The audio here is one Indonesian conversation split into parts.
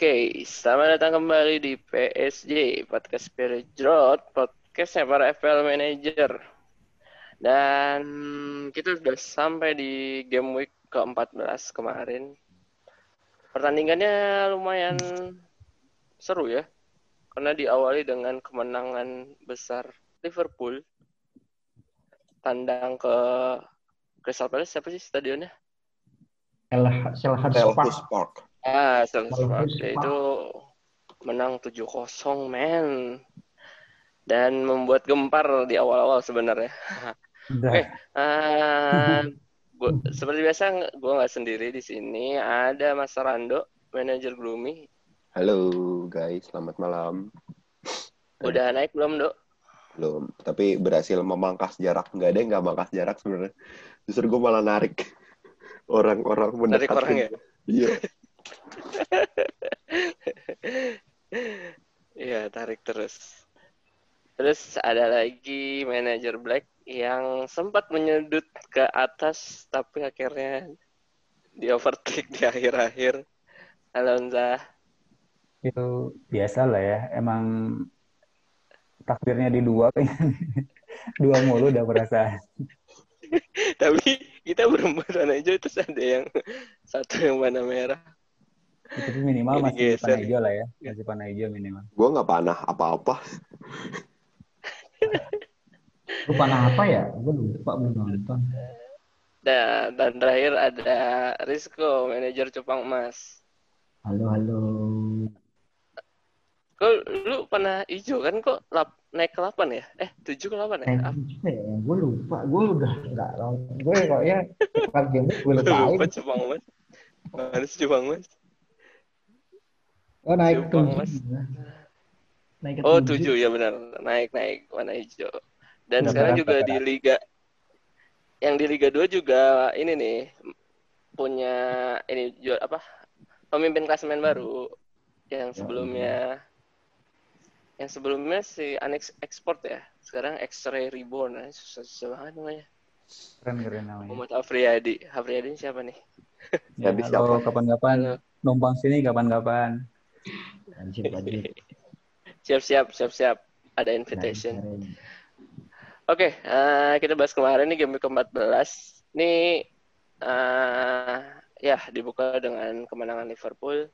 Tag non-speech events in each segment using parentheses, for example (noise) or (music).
Oke, selamat datang kembali di PSG, Podcast Spirit Drought, podcastnya para FPL Manager. Dan kita sudah sampai di game week ke-14 kemarin. Pertandingannya lumayan seru ya, karena diawali dengan kemenangan besar Liverpool. Tandang ke Crystal Palace, siapa sih stadionnya? Selhurst Park. Ah, Salzburg itu menang 7-0, men. Dan membuat gempar di awal-awal sebenarnya. Oke, okay. uh, gua, seperti biasa gue nggak sendiri di sini. Ada Mas Rando, manajer Gloomy. Halo guys, selamat malam. Udah naik belum, Dok? Belum, tapi berhasil memangkas jarak. Nggak ada yang nggak mangkas jarak sebenarnya. Justru gue malah narik orang-orang mendekat. Narik orang ya? Iya. (laughs) Iya, tarik terus. Terus ada lagi manajer Black yang sempat menyudut ke atas tapi akhirnya di overtake di akhir-akhir. Alonza. Itu biasa lah ya. Emang takdirnya di dua (laughs) dua mulu udah merasa. (laughs) tapi kita berempat hijau terus ada yang satu yang warna merah tapi minimal masih geser. panah hijau lah ya. Masih panah hijau minimal. Gue nggak panah apa-apa. (laughs) Gue panah apa ya? Gue lupa belum nonton. Dan, dan terakhir ada Rizko, manajer Cupang Emas. Halo, halo. Kok lu panah hijau kan kok lap, naik ke 8 ya? Eh, 7 ke 8 ya? Eh, ya? Gue lupa. Gue udah nggak Gue kok ya (laughs) cepat game gue lupa. Lupa Cupang Emas. Mana sih Cupang Emas? Oh naik tujuh. Naik ke oh tujuh ya benar. Naik naik warna hijau. Dan Udah sekarang juga di liga yang di Liga 2 juga ini nih punya ini jual apa? Pemimpin klasemen baru yang sebelumnya. yang sebelumnya si Anex Export ya. Sekarang X-Ray Reborn. Nah, susah, susah banget namanya. Keren keren namanya. Muhammad Afriyadi. Afriyadi siapa nih? Ya, (laughs) ya kapan-kapan. Numpang sini kapan-kapan Wajib, wajib. Siap-siap, (laughs) siap-siap. Ada invitation. Oke, okay, uh, eh, kita bahas kemarin nih game ke-14. Ini uh, ya dibuka dengan kemenangan Liverpool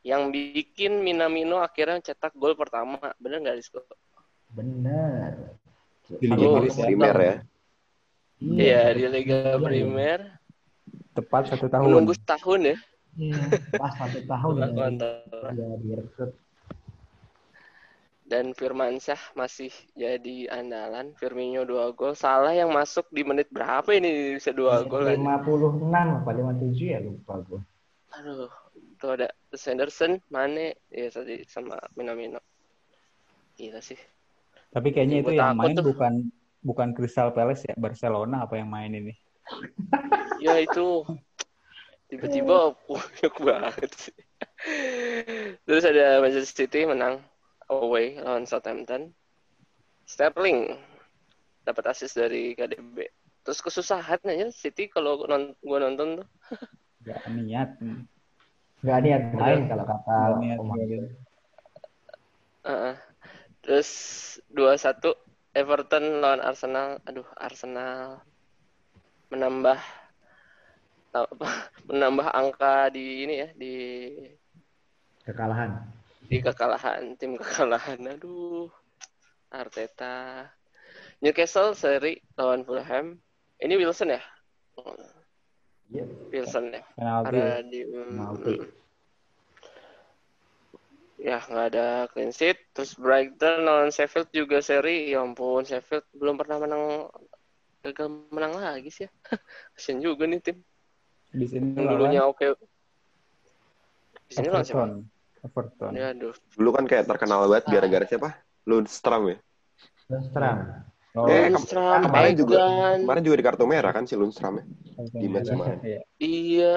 yang bikin Minamino akhirnya cetak gol pertama. Bener nggak, Rizko? Bener. Di Liga oh, Primer ya? Iya, di Liga Primer. Tepat satu tahun. Menunggu setahun ya. Iya, pas satu tahun ya, direkrut. Dan Firman Syah masih jadi andalan. Firmino dua gol. Salah yang masuk di menit berapa ini bisa dua gol? 56 apa 57 ya lupa gue. Aduh, itu ada Sanderson, Mane, ya tadi sama Minamino. Gila sih. Tapi kayaknya itu yang main tuh. bukan bukan Crystal Palace ya, Barcelona apa yang main ini? ya itu tiba-tiba (laughs) banyak banget sih. Terus ada Manchester City menang away lawan Southampton. Sterling dapat assist dari KDB. Terus kesusahan aja City kalau non gue nonton tuh. (laughs) Gak niat. Gak niat main kalau kata niat uh, Terus dua satu Everton lawan Arsenal. Aduh, Arsenal menambah (laughs) menambah angka di ini ya di kekalahan. Di kekalahan tim kekalahan. Aduh Arteta. Newcastle seri lawan Fulham. Ini Wilson ya? Yeah. Wilson ya? Penalti ada di penalti. ya nggak ada clean sheet. Terus Brighton lawan Sheffield juga seri ya ampun Sheffield belum pernah menang gagal menang lagi sih ya. (laughs) Kasian juga nih tim di sini yang dulunya oke. Di sini lah siapa? Everton. Ya, aduh. Dulu kan kayak terkenal banget gara-gara siapa? Lundstram ya? Lundstram. Oh, eh, Lundstram, kemarin juga kemarin juga di kartu merah kan si Lundstram ya. Di match kemarin. Iya. iya.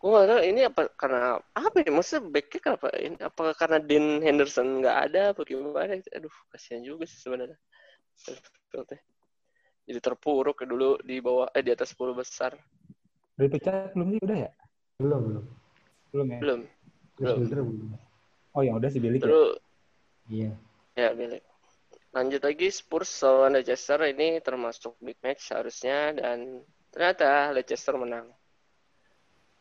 Gue gak tahu ini apa karena apa ya? Maksudnya backnya kenapa? Ini apa karena Dean Henderson nggak ada? Apa gimana? Aduh, kasihan juga sih sebenarnya jadi terpuruk dulu di bawah eh di atas 10 besar. Udah dipecat belum sih udah ya? Belum belum. Belum ya? Belum. belum. Oh yang udah si Billy Terus, Iya. ya Billy. Lanjut lagi Spurs lawan Leicester ini termasuk big match harusnya dan ternyata Leicester menang.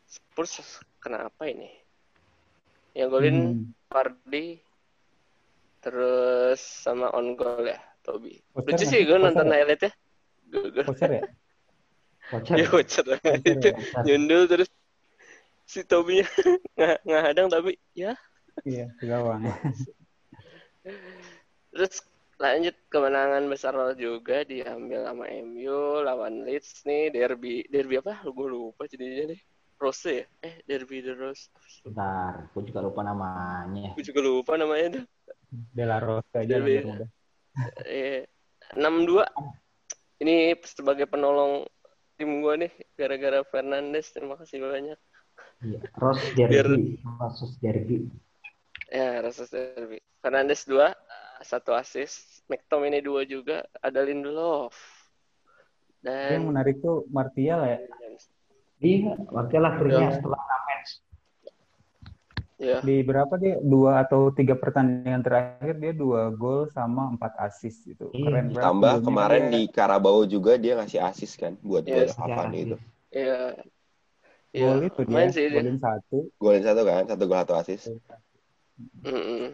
Spurs kenapa ini? Yang golin Hmm. Vardy terus sama on goal ya Toby. Lucu sih sih? gue nonton ya? Gue gue Voucher ya? Voucher. ya voucher itu nyundul terus si Toby-nya (laughs) nggak ngadang tapi ya Iya, gawang. Terus lanjut kemenangan besar juga diambil sama MU lawan Leeds nih derby derby apa? Gue lupa jadinya nih. Rose ya? Eh derby the Rose. Bentar, gue juga lupa namanya. Gue juga lupa namanya tuh. Dela Rosa aja Derby. nomor muda. 6-2. Ini sebagai penolong tim gue nih gara-gara Fernandes. Terima kasih banyak. Iya. Rose Derby. Rose Derby. Ya, Rose derby. Fernandes 2, satu assist. McTominay 2 juga. Ada Lindelof. Yang Dan menarik tuh Martial ya. Iya, lah free-nya Ya. setelah ya, Di berapa dia? Dua atau tiga pertandingan terakhir dia dua gol sama empat assist gitu. Iya. Keren banget. Tambah kemarin dia. di Karabau juga dia ngasih asis kan buat Iya, gol Cavani itu. Iya. Iya, Gol itu dia, main sih dia. golin satu. Golin satu kan, satu gol satu asis. Mm-mm.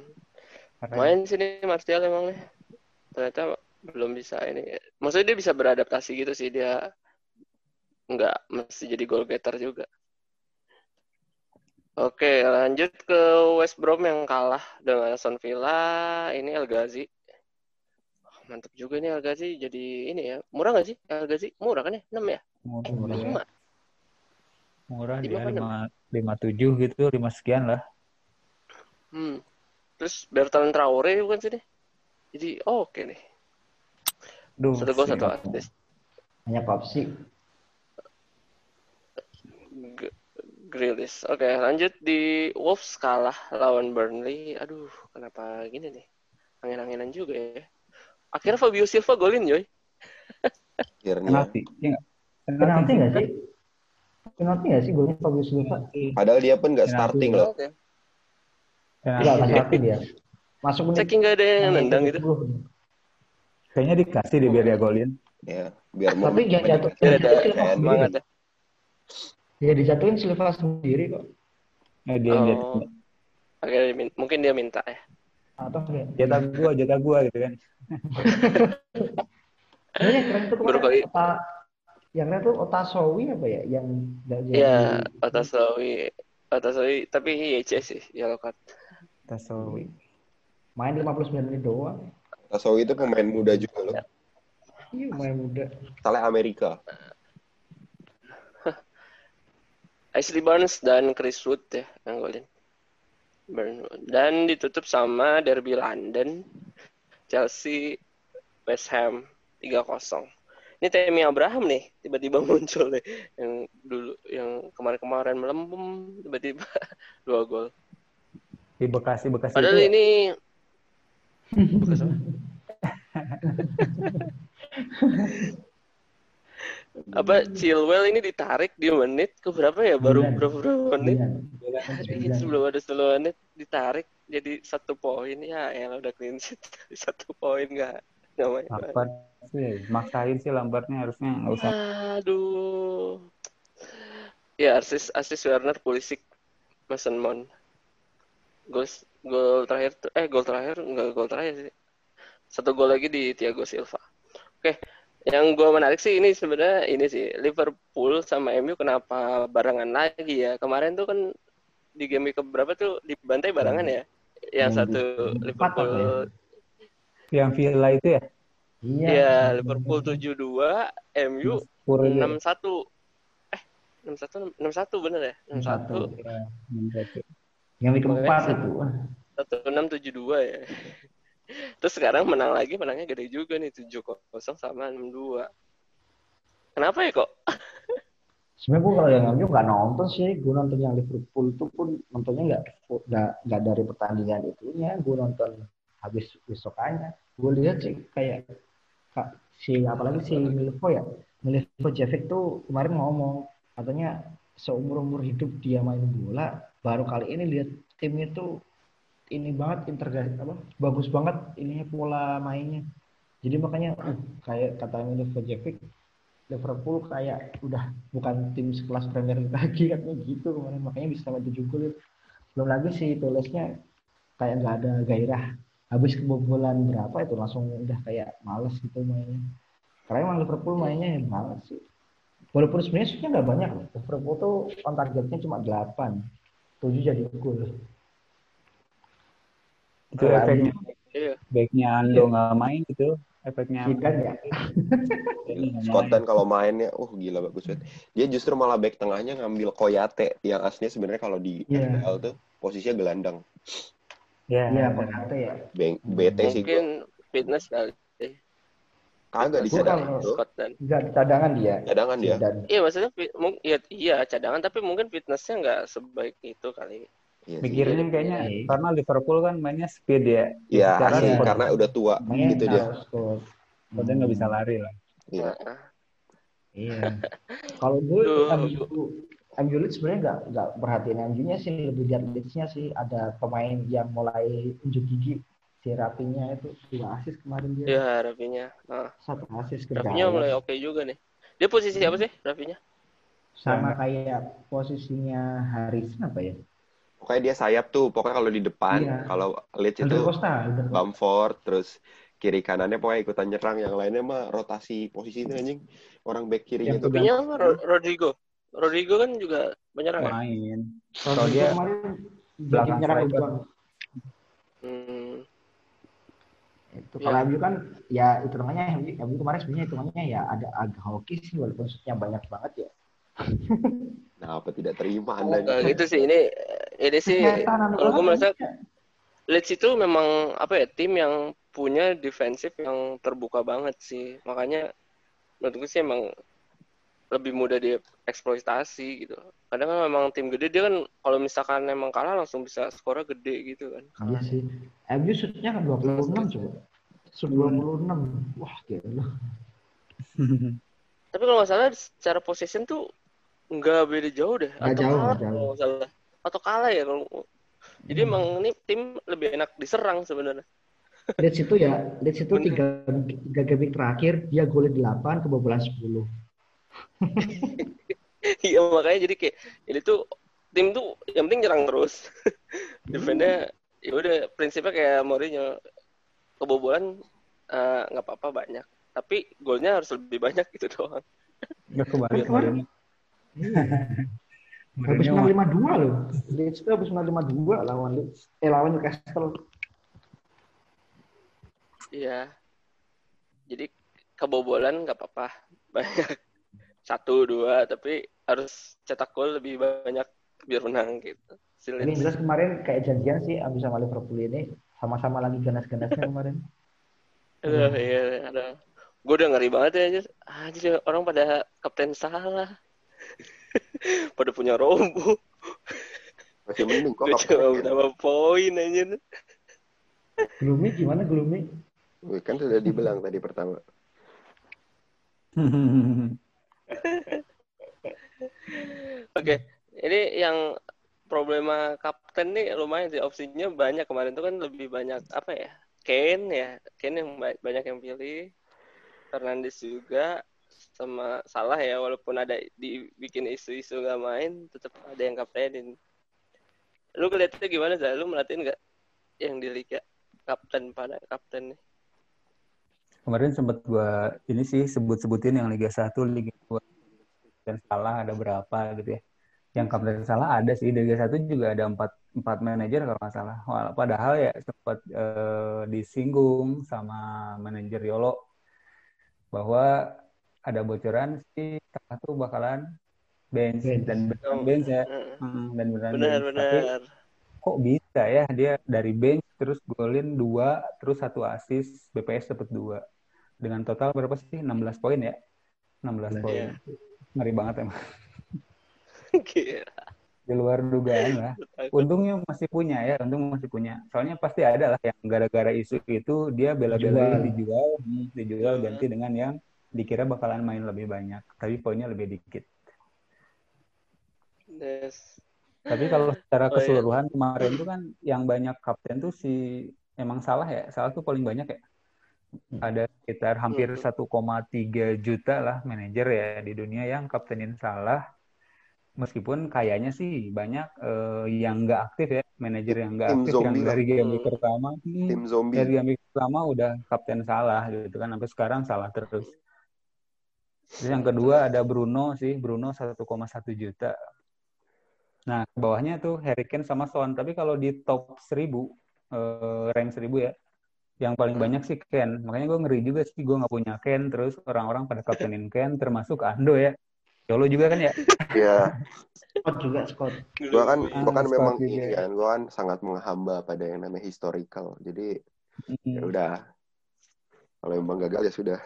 Keren. Main sih nih Martial emang nih. Ternyata belum bisa ini. Maksudnya dia bisa beradaptasi gitu sih dia nggak mesti jadi goal getter juga. Oke, lanjut ke West Brom yang kalah dengan Aston Villa. Ini El Ghazi. Oh, mantap juga nih El Ghazi jadi ini ya. Murah nggak sih El Ghazi? Murah kan ya? 6 ya? Murah, Eh, murah. 5. Murah Lima dia apa enam? lima lima tujuh gitu, lima sekian lah. Hmm. Terus Bertrand Traore bukan sih nih? Jadi oh, oke nih. Duh, Satu gol satu assist. Hanya Popsi. Grealish. Oke, lanjut di Wolves kalah lawan Burnley. Aduh, kenapa gini nih? Angin-anginan juga ya. Akhirnya Fabio Silva golin, Joy. Akhirnya. Penalti, iya nggak? Penalti nggak sih? Penalti nggak sih golnya Fabio Silva? Padahal dia pun nggak starting loh. Oke. Penalti. Enggak, nggak penalti dia. Masuk menit. Saking gak ada yang nendang gitu. 70. Kayaknya dikasih deh biar dia golin. Ya, biar mau Tapi jangan jatuh. Dia ada Silva sendiri. Ya. Ya dijatuhin Silva sendiri kok. Eh, dia dia Oh. Oke, dia mungkin dia minta ya. Atau enggak? jatah gua, jatah gua gitu kan. (laughs) Ini keren tuh Baru kemarin Ota, yang keren tuh Otasowi apa ya? Yang. Iya, Otasowi. Otasowi, tapi YC sih, yellow card. Tasowi. Main 59 menit doang. Tasowi itu pemain muda juga loh. Iya, main muda. Salah Amerika. Ashley Barnes dan Chris Wood ya yang golin. Dan ditutup sama Derby London, Chelsea, West Ham 3-0. Ini Temi Abraham nih tiba-tiba (laughs) muncul deh yang dulu yang kemarin-kemarin melempem tiba-tiba (laughs) dua gol. Di Bekasi, Bekasi Padahal itu ya? ini (laughs) Bekas apa? Chilwell ini ditarik di menit ke berapa ya baru Sembilan. berapa, berapa menit. Hari Sembilan. (laughs) sebelum ada 10 menit ditarik jadi satu poin ya ya udah clean sheet (laughs) satu poin nggak nggak main Lampard sih, maksain sih Lampardnya harusnya nggak usah. aduh ya asis asis Werner Pulisic Mason Mount gol gol terakhir tuh eh gol terakhir nggak gol terakhir sih satu gol lagi di Thiago Silva oke yang gue menarik sih ini sebenarnya ini sih Liverpool sama MU kenapa barengan lagi ya kemarin tuh kan di game week keberapa tuh dibantai barengan ya yang Yang satu Liverpool ya? Yang Villa itu ya? Iya. ya Liverpool 7-2 MU Spur itu. 6-1 eh 6-1 6-1 bener ya 6-1 Ya, enam satu. Yang keempat itu. satu enam tujuh dua ya. Terus sekarang menang lagi, menangnya gede juga nih tujuh kosong sama enam dua. Kenapa ya kok? Sebenarnya gue kalau yang MU nggak nonton sih, gue nonton yang Liverpool itu pun nontonnya nggak nggak nggak dari pertandingan itunya, gue nonton habis besokannya. Gue lihat sih kayak si apalagi si Milvo ya, Milvo Jevic tuh kemarin ngomong katanya seumur umur hidup dia main bola, baru kali ini lihat timnya tuh ini banget integrasi apa bagus banget ininya pola mainnya. Jadi makanya uh, kayak kata Milosevic Liverpool kayak udah bukan tim sekelas Premier lagi (laughs) katanya gitu kemarin. Makanya bisa sampai tujuh gol belum lagi sih tulisnya kayak nggak ada gairah habis kebobolan berapa itu langsung udah kayak males gitu mainnya. Karena emang Liverpool mainnya males sih. Walaupun sebenarnya nggak banyak Liverpool tuh on targetnya cuma 8 tujuh jadi gol itu efeknya iya. baiknya Ando nggak main gitu efeknya kan ya Scotland (laughs) kalau mainnya uh gila bagus banget dia justru malah back tengahnya ngambil Koyate yang aslinya sebenarnya kalau di yeah. FPL tuh posisinya gelandang Iya, yeah, Koyate ya. BT sih Mungkin fitness kali. Kagak di cadangan. Enggak cadangan dia. Cadangan dia. Iya maksudnya iya, iya cadangan tapi mungkin fitnessnya nggak sebaik itu kali. Iya, Mikirnya iya. kayaknya iya. karena Liverpool kan mainnya speed ya. Iya, iya karena udah tua Main gitu dia. Udah nggak bisa lari lah. Iya. Iya. Kalau gue MU Leeds sebenarnya nggak nggak perhatiin MU-nya sih lebih lihat Leeds-nya sih ada pemain yang mulai unjuk gigi si Rapinya itu dua asis kemarin dia. Iya, Rapinya. Nah. Satu asis ke Rapinya mulai oke okay juga nih. Dia posisi apa sih Rapinya? Sama kayak posisinya Haris apa ya? Pokoknya dia sayap tuh pokoknya kalau di depan iya. kalau Leeds itu Costa, Bamford terus kiri kanannya pokoknya ikutan nyerang yang lainnya mah rotasi posisi itu anjing. Orang back kirinya itu ya, Rodrigo. Rodrigo kan juga menyerang ya? main. Kalau dia belakang nyerang hmm. itu kalau ya. kan ya itu namanya MU kemarin sebenarnya hitungannya ya ada agak hoki sih walaupun shootnya banyak banget ya. (laughs) Nah apa tidak terima anda oh, gitu sih. Ini ini sih kalau gue merasa Leeds itu memang apa ya tim yang punya defensif yang terbuka banget sih. Makanya menurut gue sih emang lebih mudah dieksploitasi gitu. Kadang kan memang tim gede dia kan kalau misalkan emang kalah langsung bisa skornya gede gitu kan. Iya sih. MU shootnya kan 26 coba. shoot 26 wah gila. Tapi kalau nggak salah secara possession tuh nggak beda jauh deh. Nggak jauh, kalah, jauh. salah atau kalah ya kalau jadi hmm. emang ini tim lebih enak diserang sebenarnya. Leeds itu ya Leeds itu tiga tiga game terakhir dia golin delapan kebobolan sepuluh. (laughs) Iya makanya jadi kayak ini tuh tim tuh yang penting nyerang terus. (laughs) Defense ya udah prinsipnya kayak Mourinho kebobolan eh, nggak uh, apa-apa banyak. Tapi golnya harus lebih banyak gitu doang. Nggak kemarin (laughs) Habis menang lima dua loh. Leeds itu habis menang lima dua lawan Leeds. Eh lawan Newcastle. Iya. Jadi kebobolan nggak apa-apa. Banyak (laughs) satu dua tapi harus cetak gol lebih banyak biar menang gitu. Ini jelas kemarin kayak janjian sih abis sama Liverpool ini sama-sama lagi ganas-ganasnya (laughs) kemarin. Aduh, iya, ada. Gue udah ngeri banget ya, aja. Anjir, orang pada kapten salah. Pada punya rombo masih mending kok coba berapa poin aja gloomy gimana gloomy? Kan sudah dibilang tadi pertama. (laughs) Oke, ini yang problema kapten nih lumayan sih. Opsinya banyak. Kemarin tuh kan lebih banyak apa ya? Kane ya, Kane yang banyak yang pilih. Fernandes juga, sama salah ya walaupun ada dibikin isu-isu nggak main tetap ada yang kaptenin. Lu kelihatnya gimana sih lu melatih nggak yang di liga kapten pada kapten nih? Kemarin sempat gua ini sih sebut-sebutin yang Liga 1, Liga 2 dan salah ada berapa gitu ya. Yang kapten salah ada sih. Liga 1 juga ada empat empat manajer kalau nggak salah. padahal ya sempat eh, disinggung sama manajer Yolo bahwa ada bocoran sih Salah tuh bakalan bench, bench. dan beneran bench ya. hmm, dan beneran benar, bench. Benar. Tapi kok bisa ya dia dari bench terus golin dua terus satu asis BPS dapat dua. Dengan total berapa sih? 16 poin ya? 16 nah, poin. Ya. ngeri banget emang. (laughs) Di luar dugaan lah. Untungnya masih punya ya untung masih punya. Soalnya pasti ada lah yang gara-gara isu itu dia bela-belain dijual. dijual ganti dengan yang dikira bakalan main lebih banyak, tapi poinnya lebih dikit. Yes. Tapi kalau secara keseluruhan oh, iya. kemarin tuh kan yang banyak kapten tuh si emang salah ya. Salah tuh paling banyak ya. Ada sekitar hampir 1,3 juta lah manajer ya di dunia yang kaptenin salah. Meskipun kayaknya sih banyak uh, yang nggak aktif ya, manajer yang nggak aktif yang dari game pertama, hmm, tim zombie. dari game pertama udah kapten salah gitu kan, sampai sekarang salah terus. Terus yang kedua ada Bruno sih, Bruno 1,1 juta. Nah, bawahnya tuh Harry Kane sama Son. Tapi kalau di top 1000, eh, rank 1000 ya, yang paling banyak sih Ken. Makanya gue ngeri juga sih, gue nggak punya Ken. Terus orang-orang pada kaptenin Ken, termasuk Ando ya. Yolo juga kan ya? Iya. (laughs) Scott juga, Scott. Gue kan, ah, gua kan memang juga. ini kan, gue kan sangat menghamba pada yang namanya historical. Jadi, mm. ya udah. Kalau memang gagal ya sudah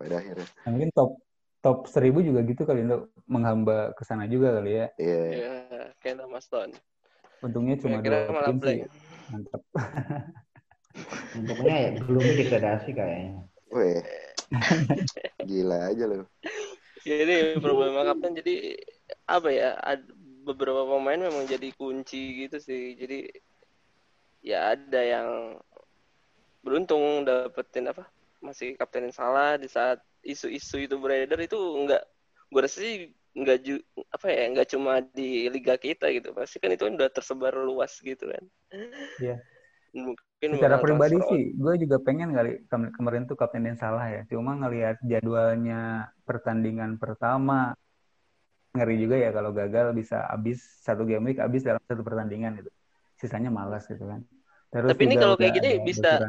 pada akhirnya. Nah, mungkin top top seribu juga gitu kali untuk menghamba ke sana juga kali ya. Iya. Yeah. Yeah, kayak nama Stone. Untungnya cuma dua tim sih. Mantap. (laughs) Untungnya ya belum degradasi kayaknya. Weh. (laughs) Gila aja loh. Jadi problema kapten jadi apa ya? Beberapa pemain memang jadi kunci gitu sih. Jadi ya ada yang beruntung dapetin apa? Masih kaptenin salah di saat isu-isu itu beredar itu enggak gue rasa sih enggak ju, apa ya enggak cuma di liga kita gitu. Pasti kan itu udah tersebar luas gitu kan. Iya. (laughs) Mungkin secara pribadi sih gue juga pengen kali kemarin tuh kapten yang salah ya. Cuma ngelihat jadwalnya pertandingan pertama ngeri juga ya kalau gagal bisa habis satu game week habis dalam satu pertandingan gitu. Sisanya malas gitu kan. Terus tapi ini kalau kayak gini bisa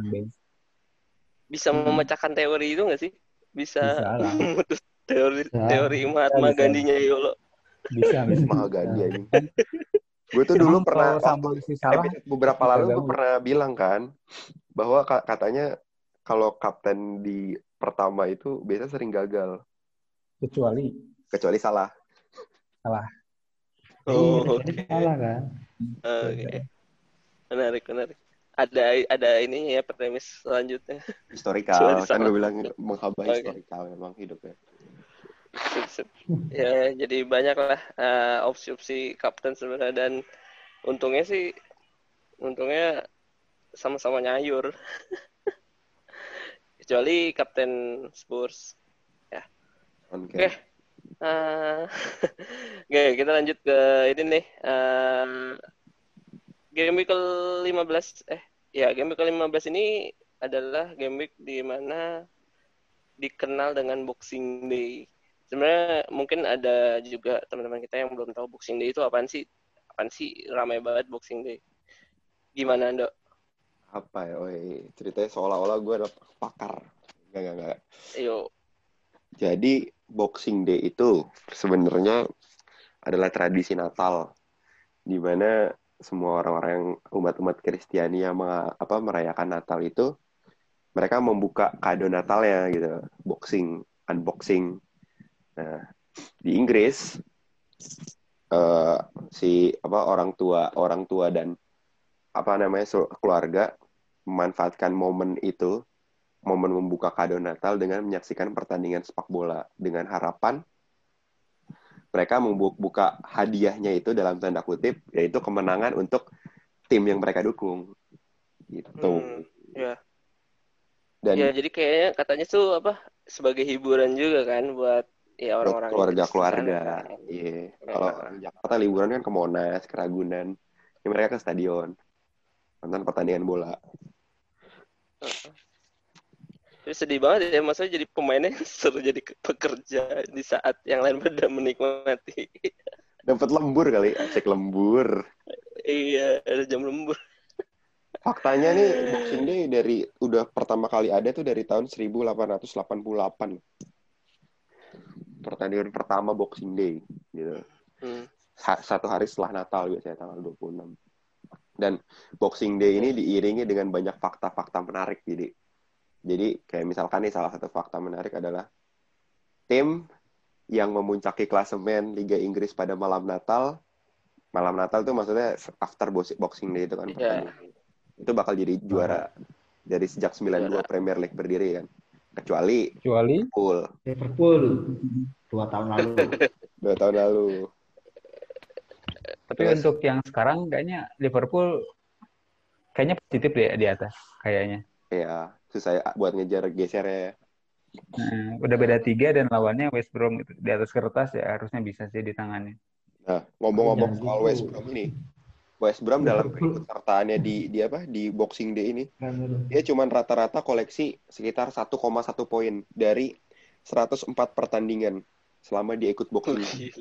bisa hmm. memecahkan teori itu nggak sih bisa, (laughs) memutus teori bisa. teori Mahatma Gandinya Yolo. Bisa, bisa. Mahatma Gandhi ini. gue tuh dulu pernah si salah, beberapa lalu gue pernah bilang kan bahwa katanya kalau kapten di pertama itu biasa sering gagal. Kecuali kecuali salah. Salah. Oh, oke. Okay. Salah kan? Oke. Okay. Menarik, menarik ada ada ininya ya premis selanjutnya. Historikal kan gue bilang menghaba okay. historikal memang hidupnya. ya jadi banyak lah uh, opsi-opsi kapten sebenarnya dan untungnya sih untungnya sama-sama nyayur. (laughs) Kecuali kapten Spurs. Ya. Oke. Okay. Okay. Uh, Oke, (laughs) okay, kita lanjut ke ini nih. Uh, game week ke-15 eh ya game week ke-15 ini adalah game week di mana dikenal dengan Boxing Day. Sebenarnya mungkin ada juga teman-teman kita yang belum tahu Boxing Day itu apaan sih? Apaan sih ramai banget Boxing Day? Gimana, Dok? Apa ya? Oh, ceritanya seolah-olah gue adalah pakar. Enggak, enggak, enggak. Yo. Jadi Boxing Day itu sebenarnya adalah tradisi Natal di mana semua orang-orang yang umat-umat Kristiani yang apa merayakan Natal itu mereka membuka kado Natalnya gitu, boxing, unboxing. Nah, di Inggris uh, si apa orang tua orang tua dan apa namanya keluarga memanfaatkan momen itu momen membuka kado Natal dengan menyaksikan pertandingan sepak bola dengan harapan mereka membuka hadiahnya itu dalam tanda kutip yaitu kemenangan untuk tim yang mereka dukung. Gitu. Hmm, ya. Dan ya jadi kayaknya katanya tuh apa sebagai hiburan juga kan buat ya orang-orang keluarga keluarga iya. Yeah. kalau orang Jakarta liburan kan ke Monas ke Ragunan. Ya mereka ke stadion nonton pertandingan bola tapi sedih banget ya, maksudnya jadi pemainnya (laughs) seru jadi pekerja di saat yang lain pada menikmati. (laughs) Dapat lembur kali, cek lembur. iya, ada jam lembur. (laughs) Faktanya nih Boxing Day dari udah pertama kali ada tuh dari tahun 1888. Pertandingan pertama Boxing Day gitu. Hmm. Satu hari setelah Natal biasanya tanggal 26. Dan Boxing Day ini diiringi dengan banyak fakta-fakta menarik jadi jadi kayak misalkan nih salah satu fakta menarik adalah tim yang memuncaki klasemen Liga Inggris pada malam Natal, malam Natal tuh maksudnya after Boxing Day itu kan yeah. itu bakal jadi juara dari sejak 92 yeah. Premier League berdiri kan. Kecuali kecuali Liverpool. Liverpool dua tahun lalu. (laughs) dua tahun lalu. Tapi Terus. untuk yang sekarang kayaknya Liverpool kayaknya positif deh di atas kayaknya. Iya, susah ya buat ngejar geser ya. Nah, udah beda tiga dan lawannya West Brom itu di atas kertas ya harusnya bisa sih di tangannya. Nah, ngomong-ngomong soal West Brom ini, West Brom dalam keikutsertaannya di di apa di Boxing Day ini, dia cuma rata-rata koleksi sekitar 1,1 poin dari 104 pertandingan selama dia ikut Boxing Day.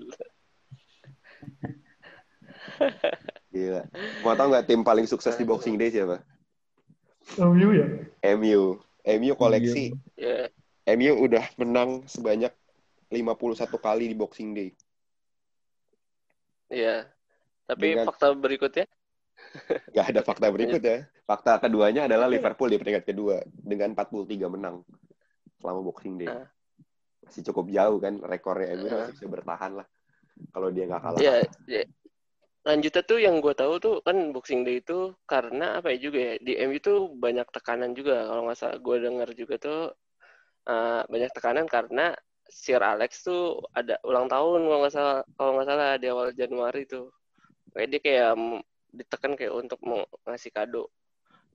Gila. Mau tau nggak tim paling sukses di Boxing Day siapa? MU ya? MU. MU koleksi. Yeah. MU udah menang sebanyak 51 kali di Boxing Day. Iya. Tapi Dengan... fakta berikutnya? (laughs) Gak ada fakta berikutnya. Fakta keduanya adalah Liverpool di peringkat kedua dengan 43 menang selama Boxing Day. Nah. Masih cukup jauh kan rekornya MU nah. masih bisa bertahan lah kalau dia nggak kalah. Iya, ya, lanjutnya tuh yang gue tahu tuh kan Boxing Day itu karena apa ya juga ya di MU tuh banyak tekanan juga. Kalau nggak salah gue dengar juga tuh uh, banyak tekanan karena Sir Alex tuh ada ulang tahun kalau nggak salah kalau nggak salah di awal Januari tuh. Kayak dia kayak ditekan kayak untuk mau ngasih kado.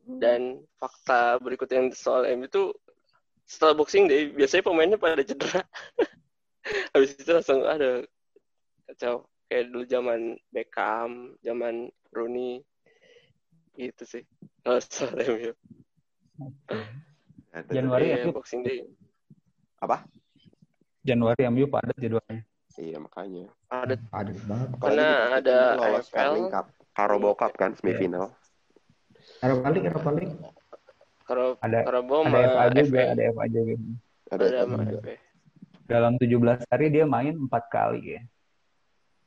Dan fakta berikutnya soal MU tuh setelah Boxing Day biasanya pemainnya pada cedera. (laughs) Habis itu langsung ada kacau kayak dulu zaman Beckham, zaman Rooney gitu sih. Oh, (laughs) sorry, MU. Januari ya, Boxing Day. Apa? Januari MU padat jadwalnya. Iya makanya. Padat. Padat banget. Karena ada AFL. Cup. Carabao Cup kan semifinal. Carabao League, Carabao League. Kalau ada Carabao ada FA juga, ada FA juga. Ada, ada FA. Dalam 17 hari dia main empat kali ya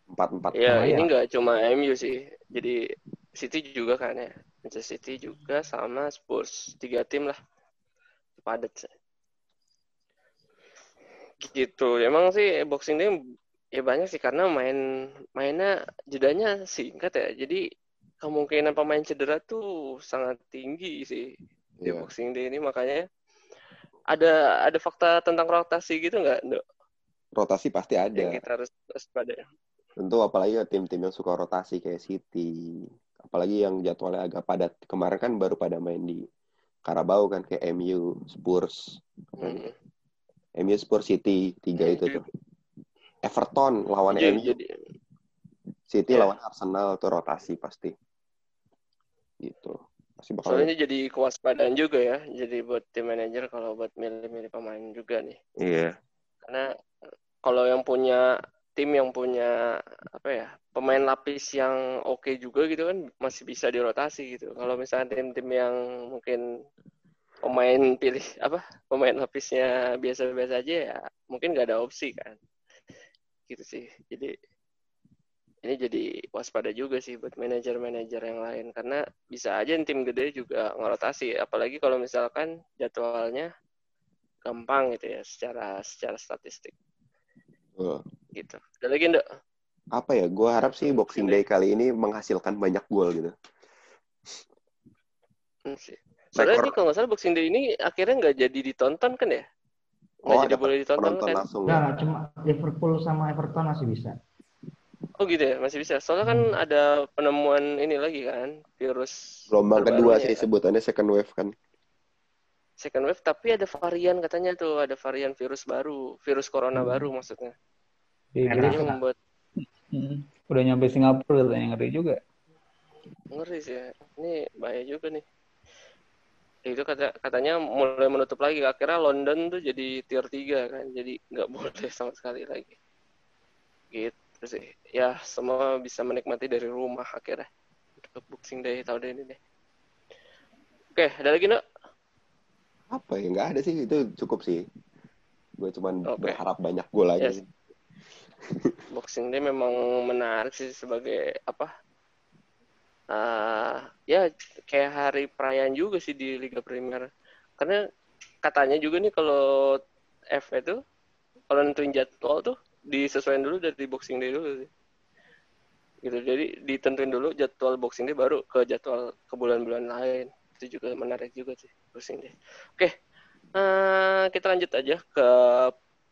empat empat ya ini nggak cuma MU sih. Jadi City juga kan ya. Manchester City juga sama Spurs. Tiga tim lah. Padat sih. Gitu. Emang sih boxing day ya banyak sih. Karena main mainnya jedanya singkat ya. Jadi kemungkinan pemain cedera tuh sangat tinggi sih yeah. di iya. boxing day ini. Makanya ada ada fakta tentang rotasi gitu nggak dok rotasi pasti ada. yang kita harus pada Tentu apalagi tim-tim yang suka rotasi kayak City, apalagi yang jadwalnya agak padat. Kemarin kan baru pada main di Carabao kan kayak MU, Spurs. Hmm. MU, Spurs, City, tiga itu tuh. Everton lawan jadi, MU. Jadi, City yeah. lawan Arsenal tuh rotasi pasti. Gitu. Pasti bakal Soalnya jadi kewaspadaan juga ya. Jadi buat tim manajer kalau buat milih-milih pemain juga nih. Iya. Yeah. Karena kalau yang punya tim yang punya apa ya pemain lapis yang oke okay juga gitu kan masih bisa dirotasi gitu. Kalau misalnya tim-tim yang mungkin pemain pilih apa pemain lapisnya biasa-biasa aja ya mungkin nggak ada opsi kan. Gitu sih. Jadi ini jadi waspada juga sih buat manajer-manajer yang lain karena bisa aja tim gede juga ngerotasi apalagi kalau misalkan jadwalnya gampang gitu ya secara secara statistik. Gitu. Ada lagi enggak? Apa ya? Gue harap sih Boxing Day kali ini menghasilkan banyak gol gitu. Hmm, sih. Soalnya ini kalau nggak salah Boxing Day ini akhirnya nggak jadi ditonton kan ya? Nggak oh, jadi boleh ditonton kan? Langsung, ya? cuma Liverpool sama Everton masih bisa. Oh gitu ya, masih bisa. Soalnya kan hmm. ada penemuan ini lagi kan, virus. Gelombang kedua sih sebutannya second wave kan second wave tapi ada varian katanya tuh ada varian virus baru virus corona hmm. baru maksudnya ya, jadi membuat hmm. udah nyampe Singapura yang ngeri juga. Ngeri sih ya. ini bahaya juga nih. Itu kata katanya mulai menutup lagi akhirnya London tuh jadi tier 3 kan jadi nggak (laughs) boleh sama sekali lagi. Gitu sih. Ya semua bisa menikmati dari rumah akhirnya. Untuk boxing day tahun ini deh oke ada lagi nak apa ya nggak ada sih. Itu cukup sih. Gue cuman okay. berharap banyak gol aja yes. Boxing day memang menarik sih sebagai apa uh, ya kayak hari perayaan juga sih di Liga Premier karena katanya juga nih kalau F itu kalau nentuin jadwal tuh disesuaikan dulu dari boxing day dulu sih. Gitu jadi ditentuin dulu jadwal boxing day baru ke jadwal ke bulan-bulan lain. Itu juga menarik juga sih pusing deh oke uh, kita lanjut aja ke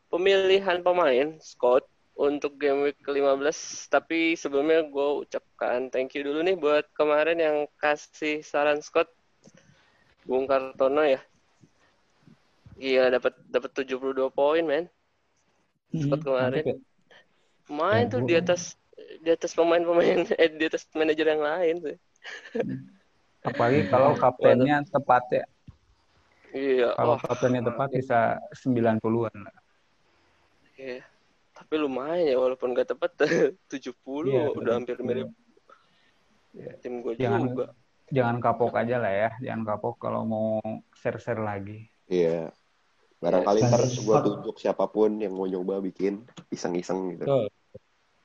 pemilihan pemain Scott untuk game week ke-15. Tapi sebelumnya gue ucapkan thank you dulu nih buat kemarin yang kasih saran Scott. Bung Kartono ya. Iya dapat dapat 72 poin, men. Scott hmm, kemarin. Ya? Main tuh di atas di atas pemain-pemain (laughs) eh di atas manajer yang lain tuh. Apalagi kalau (laughs) kaptennya tepat ya. Iya. Kalau oh, kaptennya tepat bisa 90-an lah. Iya tapi lumayan ya walaupun gak tepat 70 yeah, udah hampir mirip yeah. tim gue jangan, juga jangan kapok aja lah ya jangan kapok kalau mau share-share lagi iya yeah. barangkali yeah. ntar gue tunjuk siapa pun yang mau nyoba bikin iseng-iseng gitu oh.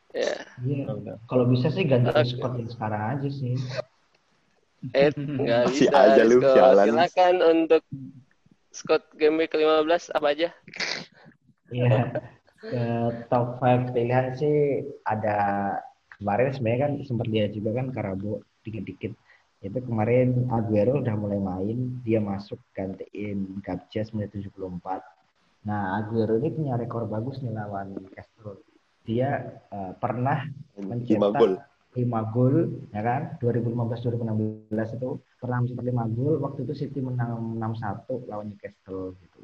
Ya. Yeah. Yeah. Kalau bisa sih ganti okay. squad yang sekarang aja sih. Eh, nggak (laughs) bisa. Si aja lu, Silakan untuk Scott game ke-15 apa aja? Iya ke top 5 pilihan sih ada kemarin sebenarnya kan sempat dia juga kan Karabo dikit-dikit. Itu kemarin Aguero udah mulai main dia masuk gantiin Gabjes menit 74 nah Aguero ini punya rekor bagus nih lawan Castro dia uh, pernah mencetak 5 gol. ya kan? 2015 2016 itu pernah mencetak 5 gol waktu itu City menang 6-1 lawan Newcastle gitu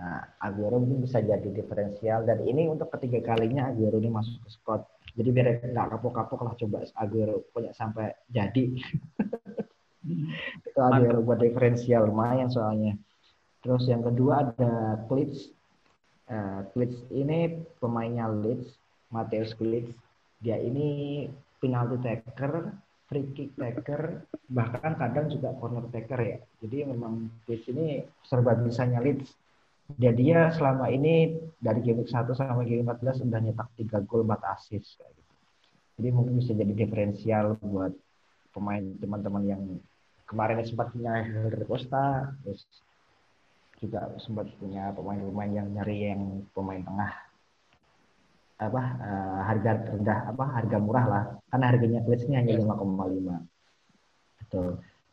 Nah, Aguero mungkin bisa jadi diferensial dan ini untuk ketiga kalinya Aguero ini masuk ke squad. Jadi biar nggak kapok-kapok lah coba Aguero punya sampai jadi. (laughs) Itu Aguero buat diferensial lumayan soalnya. Terus yang kedua ada Klitsch. Uh, Klitsch ini pemainnya Leeds, Mateus Klitsch. Dia ini penalti taker, free kick taker, bahkan kadang juga corner taker ya. Jadi memang Klitsch ini serba bisanya Leeds dia dia selama ini dari game 1 sampai game 14 udah nyetak 3 gol 4 assist kayak gitu. Jadi mungkin bisa jadi diferensial buat pemain teman-teman yang kemarin sempat punya Helder Costa terus juga sempat punya pemain-pemain yang nyari yang pemain tengah. Apa uh, harga rendah apa harga murah lah. Karena harganya klitsnya hanya 5,5 betul.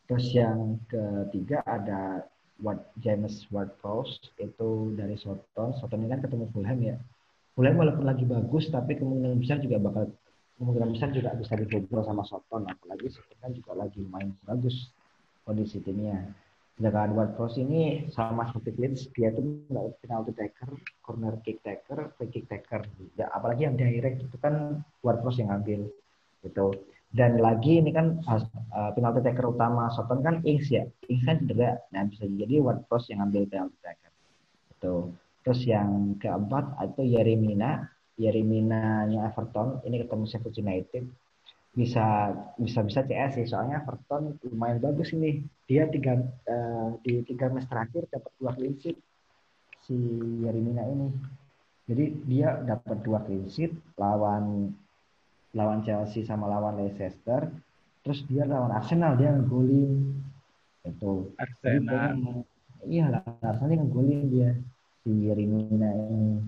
Terus yang ketiga ada Ward, James Ward-Prowse itu dari Soton. Soton ini kan ketemu Fulham ya. Fulham walaupun lagi bagus tapi kemungkinan besar juga bakal kemungkinan besar juga bisa dibobol sama Soton apalagi Soton kan juga lagi main bagus kondisi timnya. Sedangkan Ward-Prowse ini sama seperti Leeds dia tuh nggak penalty taker, corner kick taker, free kick taker. Ya apalagi yang direct itu kan Ward-Prowse yang ambil gitu dan lagi ini kan uh, penalti taker utama Soton kan Ings ya. Ings kan cedera. Nah bisa jadi WordPress yang ambil penalti taker. Itu. Terus yang keempat itu Yerimina. Yerimina-nya Everton. Ini ketemu Sheffield United. Bisa bisa bisa CS sih. Soalnya Everton lumayan bagus ini. Dia tiga uh, di tiga match terakhir dapat dua clean si Yerimina ini. Jadi dia dapat dua clean lawan lawan Chelsea sama lawan Leicester terus dia lawan Arsenal dia ngegolin. Itu. Arsenal. iya lah Arsenal ngegolin dia si Rimina ini.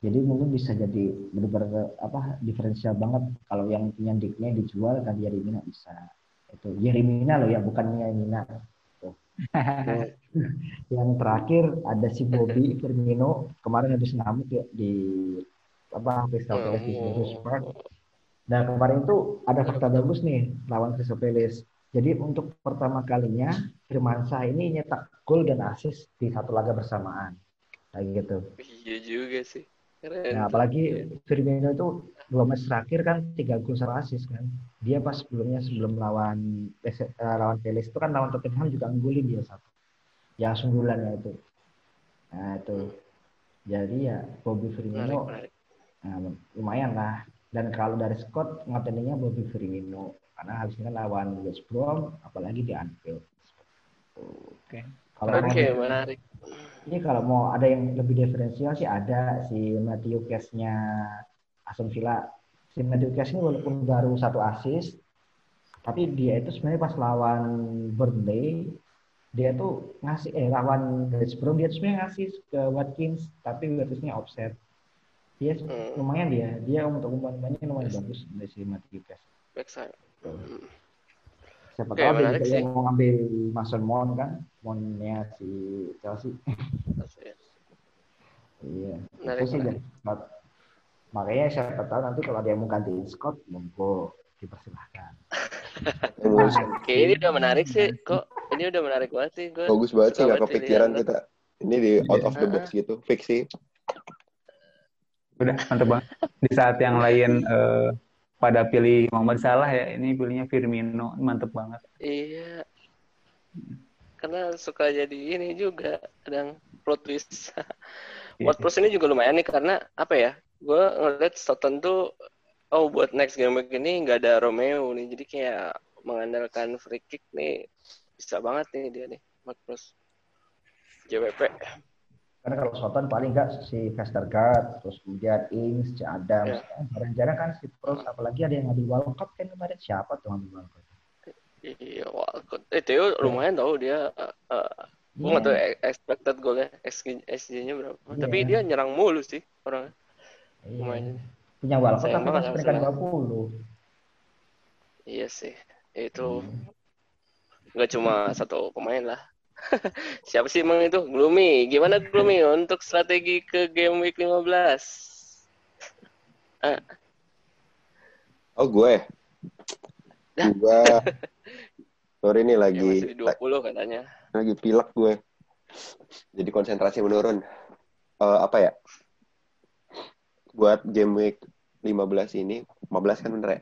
Jadi mungkin bisa jadi benar-benar apa diferensial banget. Kalau yang punya diknya dijual kan Yerimina bisa. Itu Yerimina loh ya bukan Yerimina (laughs) yang terakhir ada si Bobby Firmino kemarin habis ngamuk ya di apa Crystal Palace di Spurs Nah kemarin itu ada fakta bagus nih lawan Crystal Palace. Jadi untuk pertama kalinya Firmansyah ini nyetak gol dan asis di satu laga bersamaan. Kayak gitu. Iya juga sih. Keren. Nah, apalagi Firmino itu dua match terakhir kan tiga gol sama asis kan. Dia pas sebelumnya sebelum lawan uh, lawan Palace itu kan lawan Tottenham juga nggulin dia satu. Yang sunggulannya itu. Nah itu. Jadi ya Bobby Firmino Nah, lumayan lah dan kalau dari Scott ngatennya Bobby Firmino karena ini kan lawan West Brom, apalagi di Anfield. Oke. Kalau okay, menarik. Ini kalau mau ada yang lebih diferensial sih ada si Matthew Cash-nya Aston Villa. Si Matthew Cash ini walaupun baru satu assist, tapi dia itu sebenarnya pas lawan Burnley dia tuh ngasih eh lawan West Brom dia tuh sebenarnya ngasih ke Watkins tapi Watkinsnya offset dia hmm. lumayan dia dia untuk umpan-umpannya lumayan yes. bagus dari si Matthew Cash backside hmm. siapa okay, tahu dia juga yang mau ngambil Mason Mount kan Mountnya si Chelsea iya menarik, itu sih menarik. Makanya siapa tahu nanti kalau dia mau gantiin Scott, monggo dipersilahkan. (laughs) Oke, ini udah menarik sih. Kok ini udah menarik banget sih. Gua Bagus banget sih nggak kepikiran kita. Ini di out of the box (laughs) gitu, fix sih. Udah mantep banget. Di saat yang lain eh, pada pilih Muhammad Salah ya, ini pilihnya Firmino, mantep banget. Iya. Karena suka jadi ini juga kadang plot twist. Iya. Plot twist ini juga lumayan nih karena apa ya? Gue ngeliat Stockton tuh oh buat next game week ini nggak ada Romeo nih. Jadi kayak mengandalkan free kick nih bisa banget nih dia nih. Marcus JWP. Karena kalau Soton paling nggak si Vestergaard, terus kemudian Ings, C. Adams. Ya. Jarang-jarang kan si Pros, apalagi ada yang ngambil Cup kan kemarin siapa tuh ngambil Cup? Iya, Walcott. Eh, Theo lumayan tau dia. Uh, gue nggak tahu e- expected goalnya, SG-nya berapa. Iya. Tapi dia nyerang mulu sih orangnya. Iya. Lumayan. Punya Sayang tapi masih peringkat Arsenal. 20. Iya sih. Itu nggak cuma satu pemain lah. (laughs) Siapa sih emang itu? Gloomy. Gimana Gloomy untuk strategi ke game week 15? Ah, Oh gue, gue, sorry nih (laughs) ya lagi masih di 20 katanya. lagi pilek gue. Jadi konsentrasi menurun. Eh, apa ya? Buat game week 15 ini, 15 kan bener ya?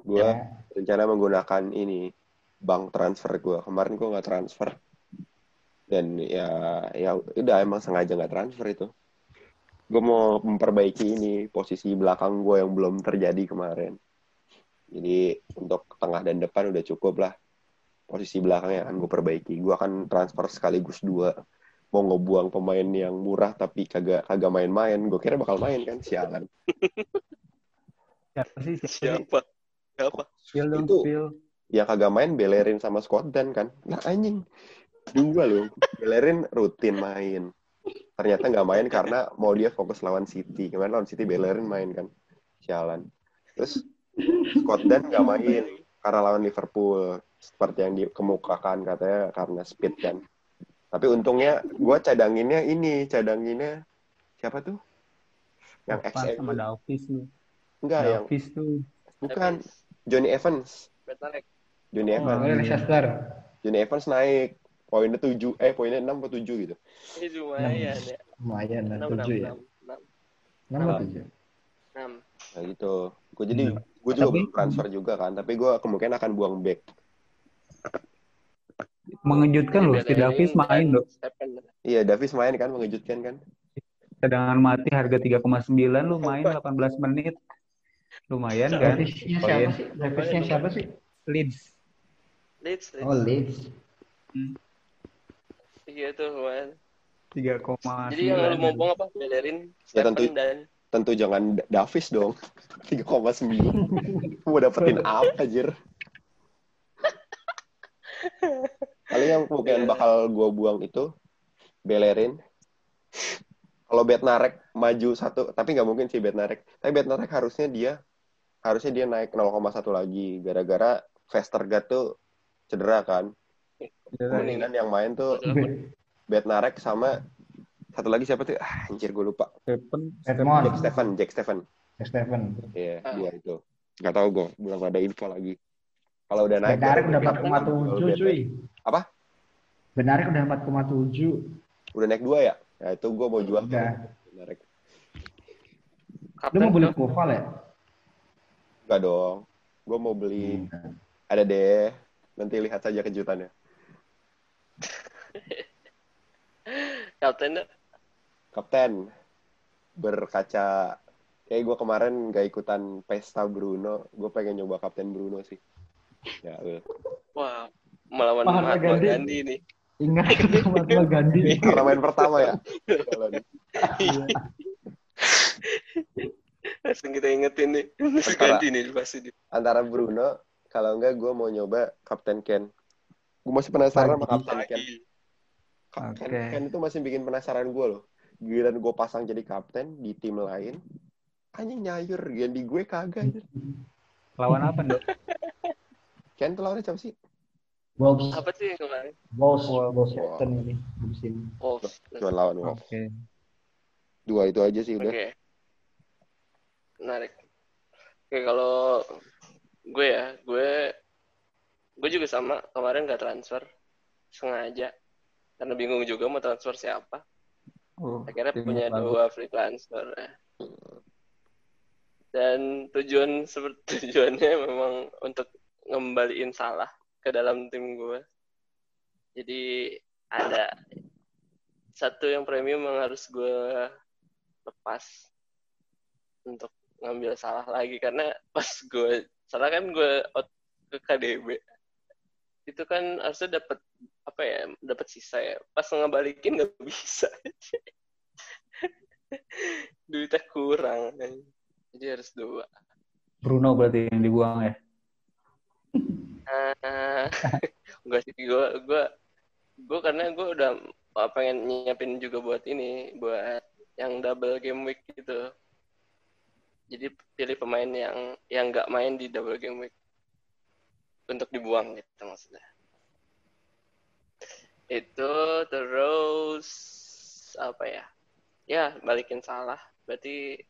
Gue Ya. rencana menggunakan ini bank transfer gue. Kemarin gue nggak transfer. Dan ya ya udah emang sengaja nggak transfer itu. Gue mau memperbaiki ini posisi belakang gue yang belum terjadi kemarin. Jadi untuk tengah dan depan udah cukup lah. Posisi belakangnya akan gue perbaiki. Gue akan transfer sekaligus dua. Mau ngebuang pemain yang murah tapi kagak kagak main-main. Gue kira bakal main kan sialan. Siapa sih? Siapa? Siapa? Siapa? Spill dong, Itu. spill. Yang kagak main Bellerin sama Scotland kan. Nah anjing. Dua loh Bellerin rutin main. Ternyata nggak main karena mau dia fokus lawan City. Kemarin lawan City Bellerin main kan sialan. Terus Scotland nggak main karena lawan Liverpool. Seperti yang dikemukakan katanya karena speed kan. Tapi untungnya gue cadanginnya ini cadanginnya siapa tuh? Yang XM sama Davis lu. enggak yang tuh. bukan Johnny Evans. Betarek. Johnny Oh, Evans. Leicester. Johnny Evans naik poinnya 7 eh poinnya 6 atau 7 gitu. Ini lumayan ya. Lumayan lah, 6, 7 ya. 6, 6 atau 7? 6. Nah gitu. Gue jadi gue juga Tapi- belum transfer juga kan, tapi gue kemungkinan akan buang back. Mengejutkan loh, si Davis main loh. Iya, Davis main kan mengejutkan kan. Cadangan mati harga 3,9 lu main (laughs) 18 menit. Lumayan kan? Davisnya siapa sih? Davisnya siapa sih? Leeds. Leeds, Leeds. Oh, Leeds. Iya tuh, man. 3,9. Jadi yang lu mau buang apa? Bellerin, Ya, tentu. dan Tentu jangan Da- Davis dong. (laughs) 3,9. Mau dapetin (laughs) apa anjir? Paling yang mungkin bakal gue buang itu Bellerin. Kalau Bednarek maju satu, tapi nggak mungkin sih Bednarek. Tapi Bednarek harusnya dia harusnya dia naik 0,1 lagi gara-gara Vestergaard tuh cedera kan. Mendingan yang main tuh Bednarek sama satu lagi siapa tuh? Ah, anjir gue lupa. Stephen. Edmond. Jack Stephen, Jack Stephen. Stephen. Iya, Ah. dua itu. Gak tau gue, belum ada info lagi. Kalau udah naik, Benarik udah bilang, 4,7 kalau cuy. Apa? Benarik udah 4,7. Udah naik dua ya? Ya itu gue mau jual. Udah. Benarik. Lu mau beli. Koval ya? Enggak dong. Gue mau beli, Hmm. ada deh. Nanti lihat saja kejutannya. (laughs) Kapten. Kapten, berkaca, kayak gue kemarin gak ikutan pesta Bruno, gue pengen nyoba Kapten Bruno sih. Ya, eh. Wah, melawan Mahatma Gandhi. Gandhi nih. Ingat (laughs) Mahatma (laughs) Gandhi. karena main pertama ya. Langsung kita ingetin nih. Antara- Gandhi nih pasti. Antara Bruno, kalau enggak gue mau nyoba Kapten Ken. Gue masih penasaran sama. Kapten Ken. Kapten Oke. Ken itu masih bikin penasaran gue loh. Giliran gue pasang jadi kapten di tim lain, anjing nyayur. Ganti gue kagak. anjir. Lawan apa, Dok? Ken tuh lawannya siapa sih? Wolves. Apa sih yang kemarin? Wolves. Wolves. Wolves Hampton ini. Oh, Cuma lawan Wolves. Oke. Dua itu aja sih oke. udah. menarik. Oke, kalau gue ya, gue gue juga sama kemarin gak transfer sengaja karena bingung juga mau transfer siapa. Oh, Akhirnya punya bagus. dua free transfer. Ya. Dan tujuan seperti (laughs) tujuannya memang untuk ngembaliin salah ke dalam tim gue. Jadi ada satu yang premium yang harus gue lepas untuk ngambil salah lagi karena pas gue salah kan gue out ke KDB itu kan harusnya dapat apa ya dapat sisa ya. Pas ngebalikin nggak (laughs) bisa. Duitnya kurang jadi harus dua. Bruno berarti yang dibuang ya? (laughs) Enggak sih. Gue gue gue karena gue udah pengen nyiapin juga buat ini buat yang double game week gitu jadi pilih pemain yang yang nggak main di double game week. Untuk dibuang gitu maksudnya. Itu terus apa ya? Ya balikin salah. Berarti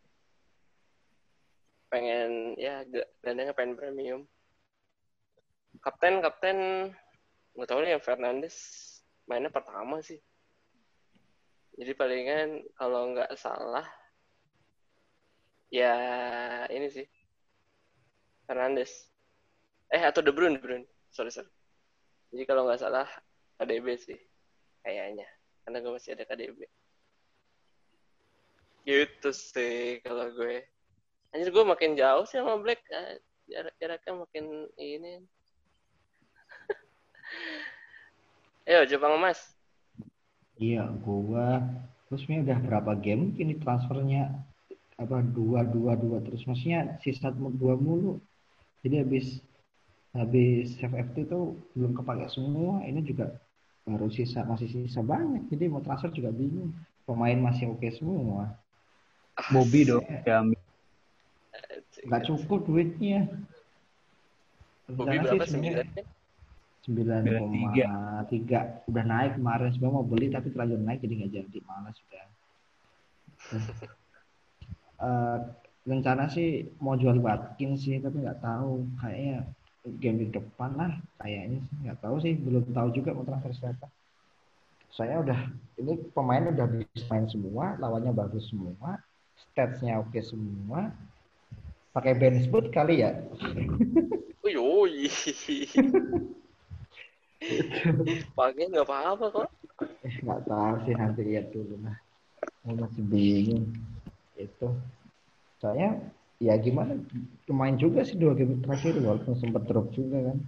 pengen ya gandengnya pengen premium. Kapten kapten. Nggak tahu nih yang Fernandes mainnya pertama sih. Jadi palingan kalau nggak salah ya ini sih. Fernandes eh atau De Bruyne De Bruyne. Sorry sorry. Jadi kalau nggak salah KDB sih kayaknya. Karena gue masih ada KDB gitu sih kalau gue. Anjir gue makin jauh sih sama Black ah, jarak jaraknya makin ini. (laughs) Ayo Jepang Mas. Iya gua. Terus ini udah berapa game ini transfernya apa dua dua dua terus. Maksudnya sisa dua mulu. Jadi habis habis FFT itu belum kepake semua. Ini juga baru sisa masih sisa banyak jadi mau transfer juga bingung. Pemain masih oke semua. Bobby dong ya nggak cukup duitnya. Bobby berapa sembilan sembilan koma tiga. udah naik kemarin. Sebenarnya mau beli tapi terlanjur naik jadi nggak jadi. Malas sudah (laughs) uh, rencana sih mau jual Watkins sih tapi nggak tahu. Kayaknya game di depan lah kayaknya sih. Nggak tahu sih belum tahu juga mau transfer siapa. Saya udah ini pemain udah bisa main semua lawannya bagus semua statsnya oke semua. Pakai bench boot kali ya? Uyoi. pakai nggak apa-apa kok. Eh, nggak tahu sih nanti lihat dulu lah. Masih bingung itu. Saya ya gimana lumayan juga sih dua game terakhir walaupun sempat drop juga kan.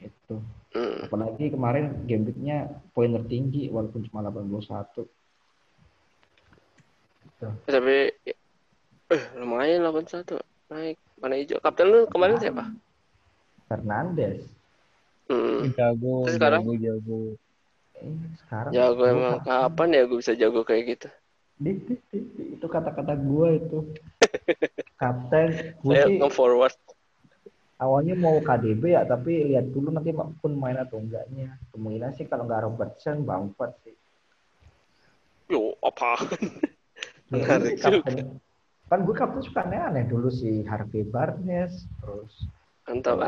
Itu. Hmm. apalagi kemarin game weeknya poin tertinggi walaupun cuma 81 gitu. tapi eh lumayan 81 naik. Mana hijau. Kapten lu kemarin siapa? Fernandes. Hmm. jago Terus sekarang? jago jago. Eh, sekarang jago emang kapan ya gue bisa jago kayak gitu di, di, di, di. itu kata-kata gue itu. (laughs) Kapten gue sih forward awalnya mau KDB ya tapi lihat dulu nanti pun main atau enggaknya. Kemungkinan sih kalau nggak Robertson Bamford sih. Yo apa ya, kapten. Kan gue kapten suka aneh-aneh dulu sih Harvey Barnes terus mantap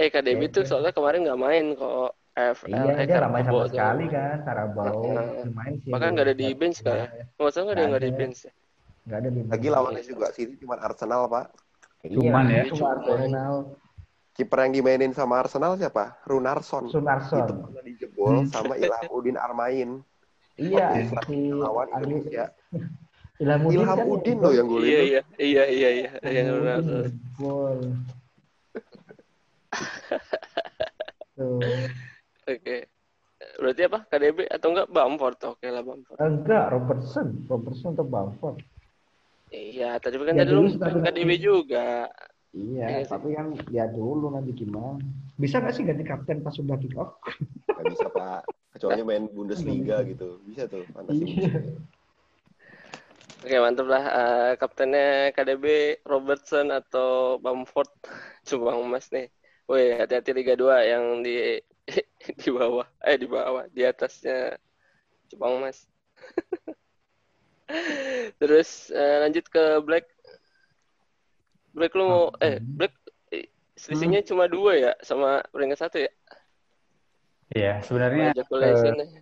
eh KDB tuh soalnya kemarin nggak main kok F iya, dia ramai sama sekali kan Karabau nah, main sih. Makanya nggak ada di bench kan? Nggak usah nggak ada nggak di bench ya. Nggak ada di bench. Lagi lawannya juga sini cuma Arsenal pak. Cuman iya, ya. Cuma Arsenal. Kiper yang dimainin sama Arsenal siapa? Runarson. Runarson. Itu pernah dijebol hmm. sama Udin Armain. Iya. Si lawan Indonesia. Ilham Udin, Ilham kan Udin loh yang golin. Iya, iya, iya, iya, iya, yang Runarson. (laughs) Tuh. Oke. Berarti apa? KDB atau enggak Bamford? Oke lah Bamford. Enggak, Robertson. Robertson atau Bamford. Iya, tadi kan ya, tadi lu KDB juga. Iya, ya, tapi kan ya dulu nanti gimana. Bisa nggak sih ganti kapten pas sudah kick off? Gak bisa, Pak. Kecuali main Bundesliga gitu. Bisa tuh, fantasi iya. Oke, mantap lah. Uh, kaptennya KDB Robertson atau Bamford. (laughs) Coba emas nih. Woi, hati-hati Liga 2 yang di (laughs) di bawah eh di bawah di atasnya Jepang Mas (laughs) terus uh, lanjut ke Black Black lu mau eh Black eh, selisihnya hmm. cuma dua ya sama peringkat satu ya? Iya, sebenarnya eh,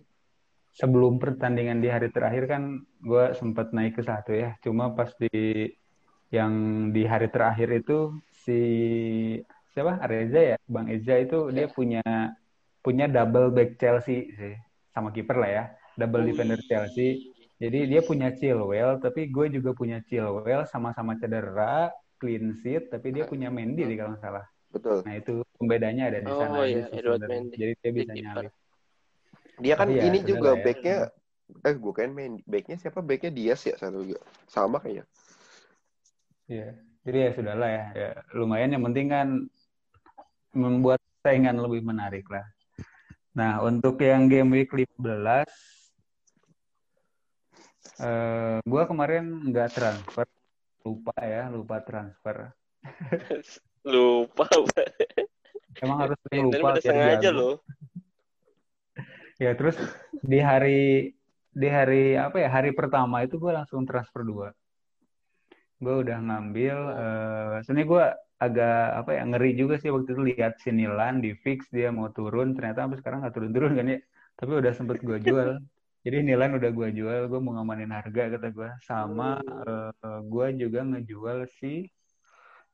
sebelum pertandingan di hari terakhir kan gue sempat naik ke satu ya. Cuma pas di yang di hari terakhir itu si siapa Reza ya, Bang Eza itu dia iya. punya punya double back Chelsea sih sama kiper lah ya, double defender Chelsea. Jadi dia punya Chilwell, tapi gue juga punya Chilwell sama-sama cedera, clean sheet, tapi dia punya Mendy di kalau nggak salah. Betul. Nah itu pembedanya ada di sana. Oh iya, Edward Mendy. Jadi dia bisa nyalip. Dia kan ya, ini juga ya. backnya, eh bukan Mendy, backnya siapa? Backnya Dias ya satu juga, sama kayaknya. Iya, jadi ya sudahlah ya. ya. Lumayan yang penting kan membuat saingan lebih menarik lah. Nah, untuk yang game week 15 eh gua kemarin nggak transfer. Lupa ya, lupa transfer. (laughs) lupa. Emang harus lupa ya sengaja loh. ya, terus di hari di hari apa ya? Hari pertama itu gue langsung transfer dua. Gue udah ngambil uh, sebenarnya gue agak apa ya ngeri juga sih waktu itu lihat si Nilan di fix dia mau turun ternyata sampai sekarang nggak turun-turun kan ya tapi udah sempet gue jual jadi Nilan udah gue jual gue mau ngamanin harga kata gue sama uh, eh, gue juga ngejual si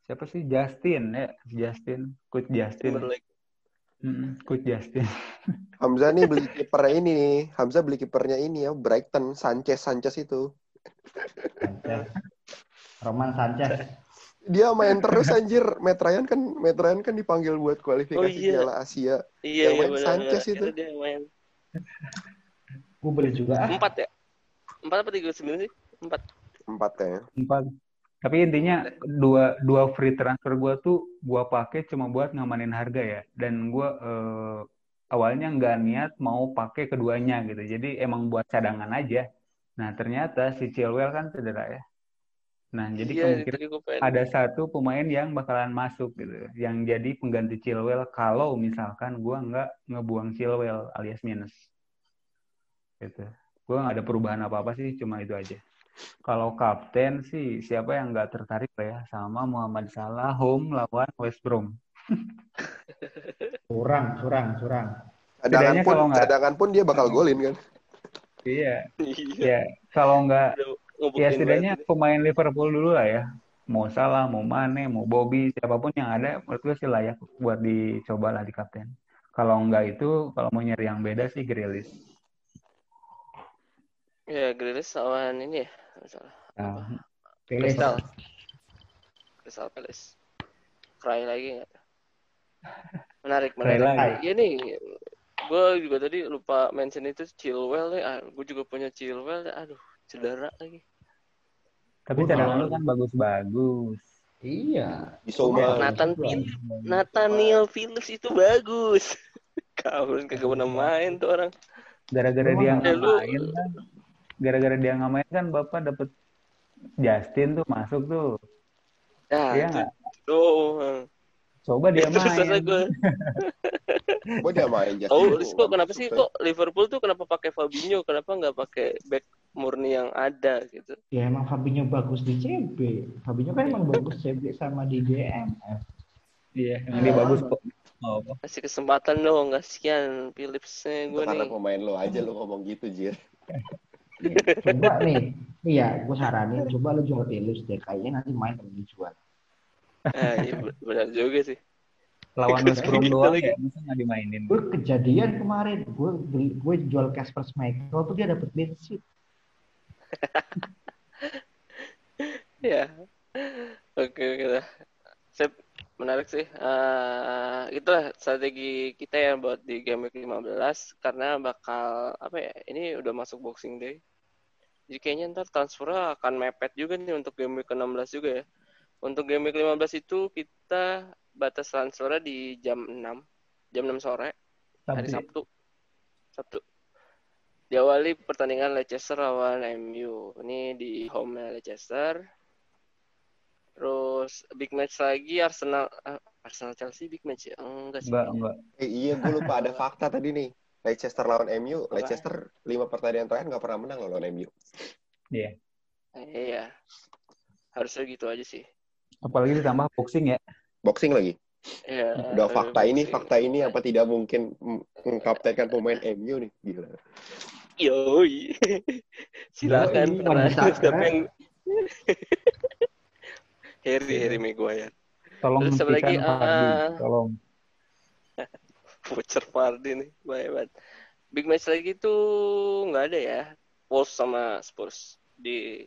siapa sih Justin ya Justin Coach Justin Hmm, Coach Justin. (laughs) Hamzah nih beli kipernya ini nih. Hamzah beli kipernya ini ya, Brighton, Sanchez, Sanchez itu. Sanchez. Roman Sanchez dia main terus anjir. Matt Ryan kan Matt Ryan kan dipanggil buat kualifikasi oh, iya. Piala Asia. Iya, yang iya, main bener, Sanchez bener. itu. Dia main. Gue beli juga. Empat ya? Empat apa tiga sembilan sih? Empat. Empat ya. Empat. Tapi intinya dua dua free transfer gue tuh gue pakai cuma buat ngamanin harga ya. Dan gue uh, awalnya nggak niat mau pakai keduanya gitu. Jadi emang buat cadangan aja. Nah ternyata si Chilwell kan cedera ya. Nah, jadi iya, kemungkinan ada satu pemain yang bakalan masuk gitu, yang jadi pengganti Chilwell kalau misalkan gue nggak ngebuang Chilwell alias minus. Gitu. Gue nggak ada perubahan apa-apa sih, cuma itu aja. Kalau kapten sih siapa yang nggak tertarik lah ya sama Muhammad Salah home lawan West Brom. (laughs) curang, curang, curang. Cadangan pun, gak, cadangan pun dia bakal golin kan. Iya. (laughs) Iya. Kalau nggak ya setidaknya pemain Liverpool dulu lah ya. Mau Salah mau Mane mau Bobby siapa pun yang ada menurut gue sih layak buat dicoba lah di kapten. Kalau enggak itu kalau mau nyari yang beda sih Grilis ya Grilis lawan ini ya misalnya nah, Crystal. Crystal Palace. Cry lagi nggak? (laughs) Menarik menarik. ya nih. Gue juga tadi lupa mention itu Chilwell ya. Ah, gue juga punya Chilwell. Aduh cedera lagi. Tapi cadangan lu kan bagus-bagus. Iya. Isoma. Nathan Phillips, Nathaniel Phillips itu bagus. (laughs) Kau kagak pernah main tuh orang. Gara-gara dia nggak main kan. Gara-gara dia nggak main kan bapak dapet Justin tuh masuk tuh. Nah, iya nggak? Tuh. Coba dia main. Gue (laughs) dia main. Oh, kok kenapa sih kok Liverpool tuh kenapa pakai Fabinho? Kenapa nggak pakai back murni yang ada gitu. Ya emang Fabinho bagus di CB. Fabinho kan emang bagus (laughs) CB sama di DMF. Iya, emang dia bagus kok. Oh. Kasih kesempatan dong, kasihan Philipsnya gue nih. Karena pemain lo aja lo ngomong gitu, Jir. coba nih, (laughs) iya, gue saranin coba lo jual Philips deh, kayaknya nanti main lebih Ah, iya, benar juga sih. Lawan West Brom doang ya, masa nggak dimainin? Gue kejadian kemarin, gue gue jual Casper Schmeichel tuh dia dapet clean sheet. (laughs) ya oke oke lah Sip. menarik sih uh, itulah strategi kita ya buat di game week 15 karena bakal apa ya ini udah masuk boxing day jadi kayaknya ntar transfer akan mepet juga nih untuk game week 16 juga ya untuk game week 15 itu kita batas transfer di jam 6 jam 6 sore hari Sabtu Sabtu diawali pertandingan Leicester lawan MU. Ini di home Leicester. Terus big match lagi Arsenal uh, Arsenal Chelsea big match ya? Enggak sih. Enggak, enggak. Eh, iya, gue lupa ada fakta tadi nih. Leicester lawan MU, Apa? Leicester lima pertandingan terakhir nggak pernah menang lawan MU. Iya. Yeah. iya. Harusnya gitu aja sih. Apalagi ditambah boxing ya. Boxing lagi. Ya, Udah fakta ini, fakta ini apa tidak mungkin mengkaptenkan pemain MU nih, gila. Yoi. Silakan. Wanita keren. Harry, Harry Maguire. Tolong Terus apa lagi? Ah. Tolong. (laughs) Voucher Fardi nih, baik banget. Big match lagi tuh nggak ada ya. Wolves sama Spurs di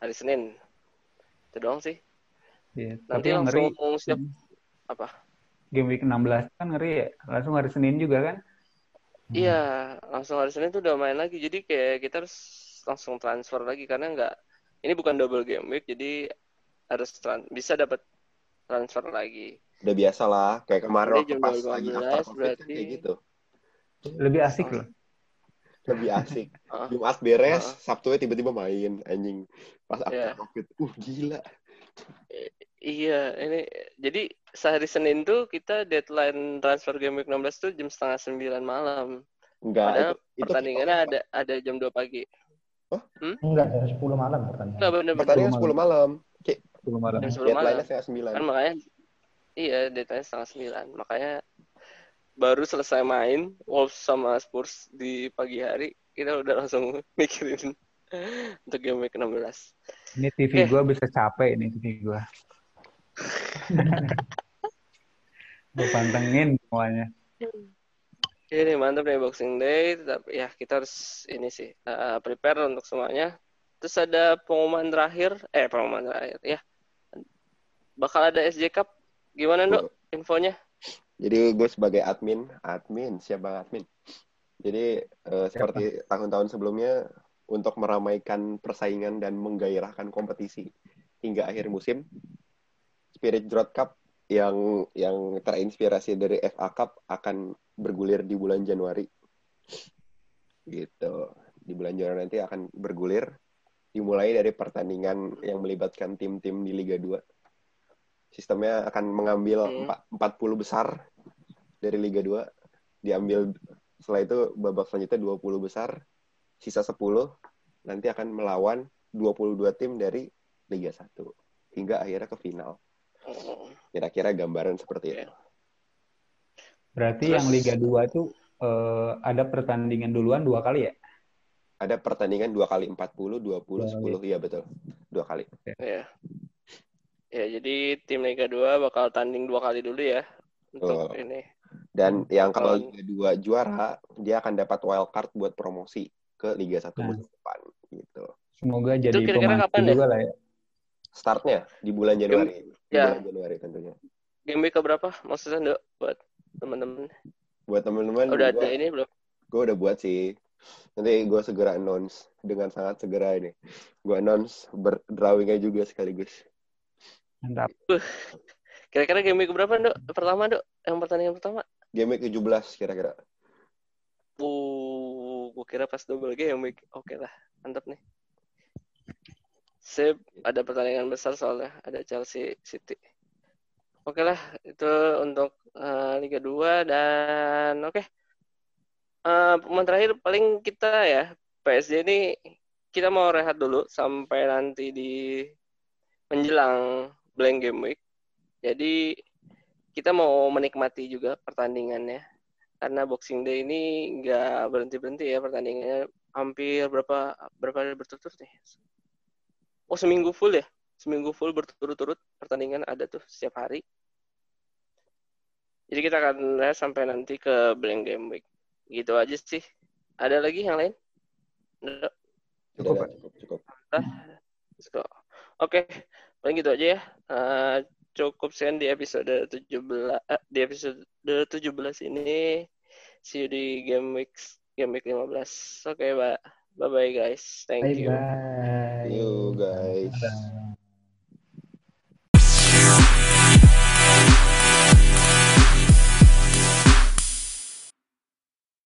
hari Senin. Itu doang sih. Iya. Nanti Tapi yang langsung ngeri, siap apa? game week 16 kan ngeri ya. Langsung hari Senin juga kan. Iya, langsung hari Senin tuh udah main lagi. Jadi kayak kita harus langsung transfer lagi karena nggak ini bukan double game week, jadi harus tran- bisa dapat transfer lagi. Udah biasa lah, kayak kemarin waktu pas 12 lagi after covid kan berarti. kayak gitu. Lebih asik loh. Lebih asik. (laughs) Ah. Jumat beres, Ah. Sabtunya tiba-tiba main, anjing. Pas after Iya. covid, uh gila. Iya, ini jadi sehari Senin tuh kita deadline transfer game week 16 tuh jam setengah sembilan malam. Enggak, Padahal itu, itu pertandingannya ada ada jam 2 pagi. Enggak, jam 10 malam pertandingan. Enggak bener bener. pertandingan 10 malam. Kayak Belum malam. Jam 10 malam. deadline-nya setengah sembilan. Kan makanya iya deadline setengah sembilan. Makanya baru selesai main Wolves sama Spurs di pagi hari kita udah langsung (laughs) mikirin untuk game week 16. Ini TV Oke. gua bisa capek ini TV gua. (laughs) Gue pantengin semuanya. Ini mantap nih Boxing Day, tapi ya kita harus ini sih uh, prepare untuk semuanya. Terus ada pengumuman terakhir, eh pengumuman terakhir ya. Bakal ada SJ Cup. Gimana, Dok? Infonya? Jadi gue sebagai admin, admin, siapa admin? Jadi eh, seperti tahun-tahun sebelumnya untuk meramaikan persaingan dan menggairahkan kompetisi hingga akhir musim, Spirit Drought Cup yang yang terinspirasi dari FA Cup akan bergulir di bulan Januari. Gitu. Di bulan Januari nanti akan bergulir dimulai dari pertandingan yang melibatkan tim-tim di Liga 2. Sistemnya akan mengambil Hmm. empat- 40 besar dari Liga 2 diambil setelah itu babak selanjutnya 20 besar sisa 10 nanti akan melawan 22 tim dari Liga 1 hingga akhirnya ke final. Kira-kira gambaran seperti itu. Berarti Terus- yang Liga 2 itu eh, ada pertandingan duluan dua kali ya? Ada pertandingan dua kali 40, 20, Dua 10. Iya betul. Dua kali. ya. Ya, jadi tim Liga 2 bakal tanding dua kali dulu ya untuk Oh. ini. Dan yang kalau Liga 2 juara, dia akan dapat wild card buat promosi ke Liga 1 Nah. musim depan gitu. Semoga jadi kira-kira pemacu kapan ya? juga lah ya. Startnya di bulan Januari. Ya. Januari tentunya. Game week keberapa? Maksudnya, Dok, buat teman-teman. Buat teman-teman Udah gua- ada ini belum? gue udah buat sih nanti gue segera announce dengan sangat segera ini gue announce ber drawingnya juga sekaligus Mantap. Kira-kira game week keberapa, Dok? Pertama, Dok? Yang pertandingan pertama? game week 17 kira-kira Uh, gue kira pas double game week. Oke lah, mantap nih. Sip, ada pertandingan besar soalnya. Ada Chelsea City. Oke lah, itu untuk eh, Liga 2 dan oke. Eh, pemain terakhir paling kita ya, PSG ini kita mau rehat dulu sampai nanti di menjelang blank game week. Jadi kita mau menikmati juga pertandingannya karena Boxing Day ini nggak berhenti berhenti ya pertandingannya hampir berapa berapa berturut-turut nih oh seminggu full ya seminggu full berturut-turut pertandingan ada tuh setiap hari jadi kita akan lihat sampai nanti ke blank game week gitu aja sih ada lagi yang lain Cukup, cukup cukup Let's go. Oke, paling gitu aja ya. Eh, cukup sekian di episode 17 eh, di episode 17 ini. See you di game week game week 15. Oke, Mbak. Bye bye bye guys. Thank Bye you. bye. you guys Dadah.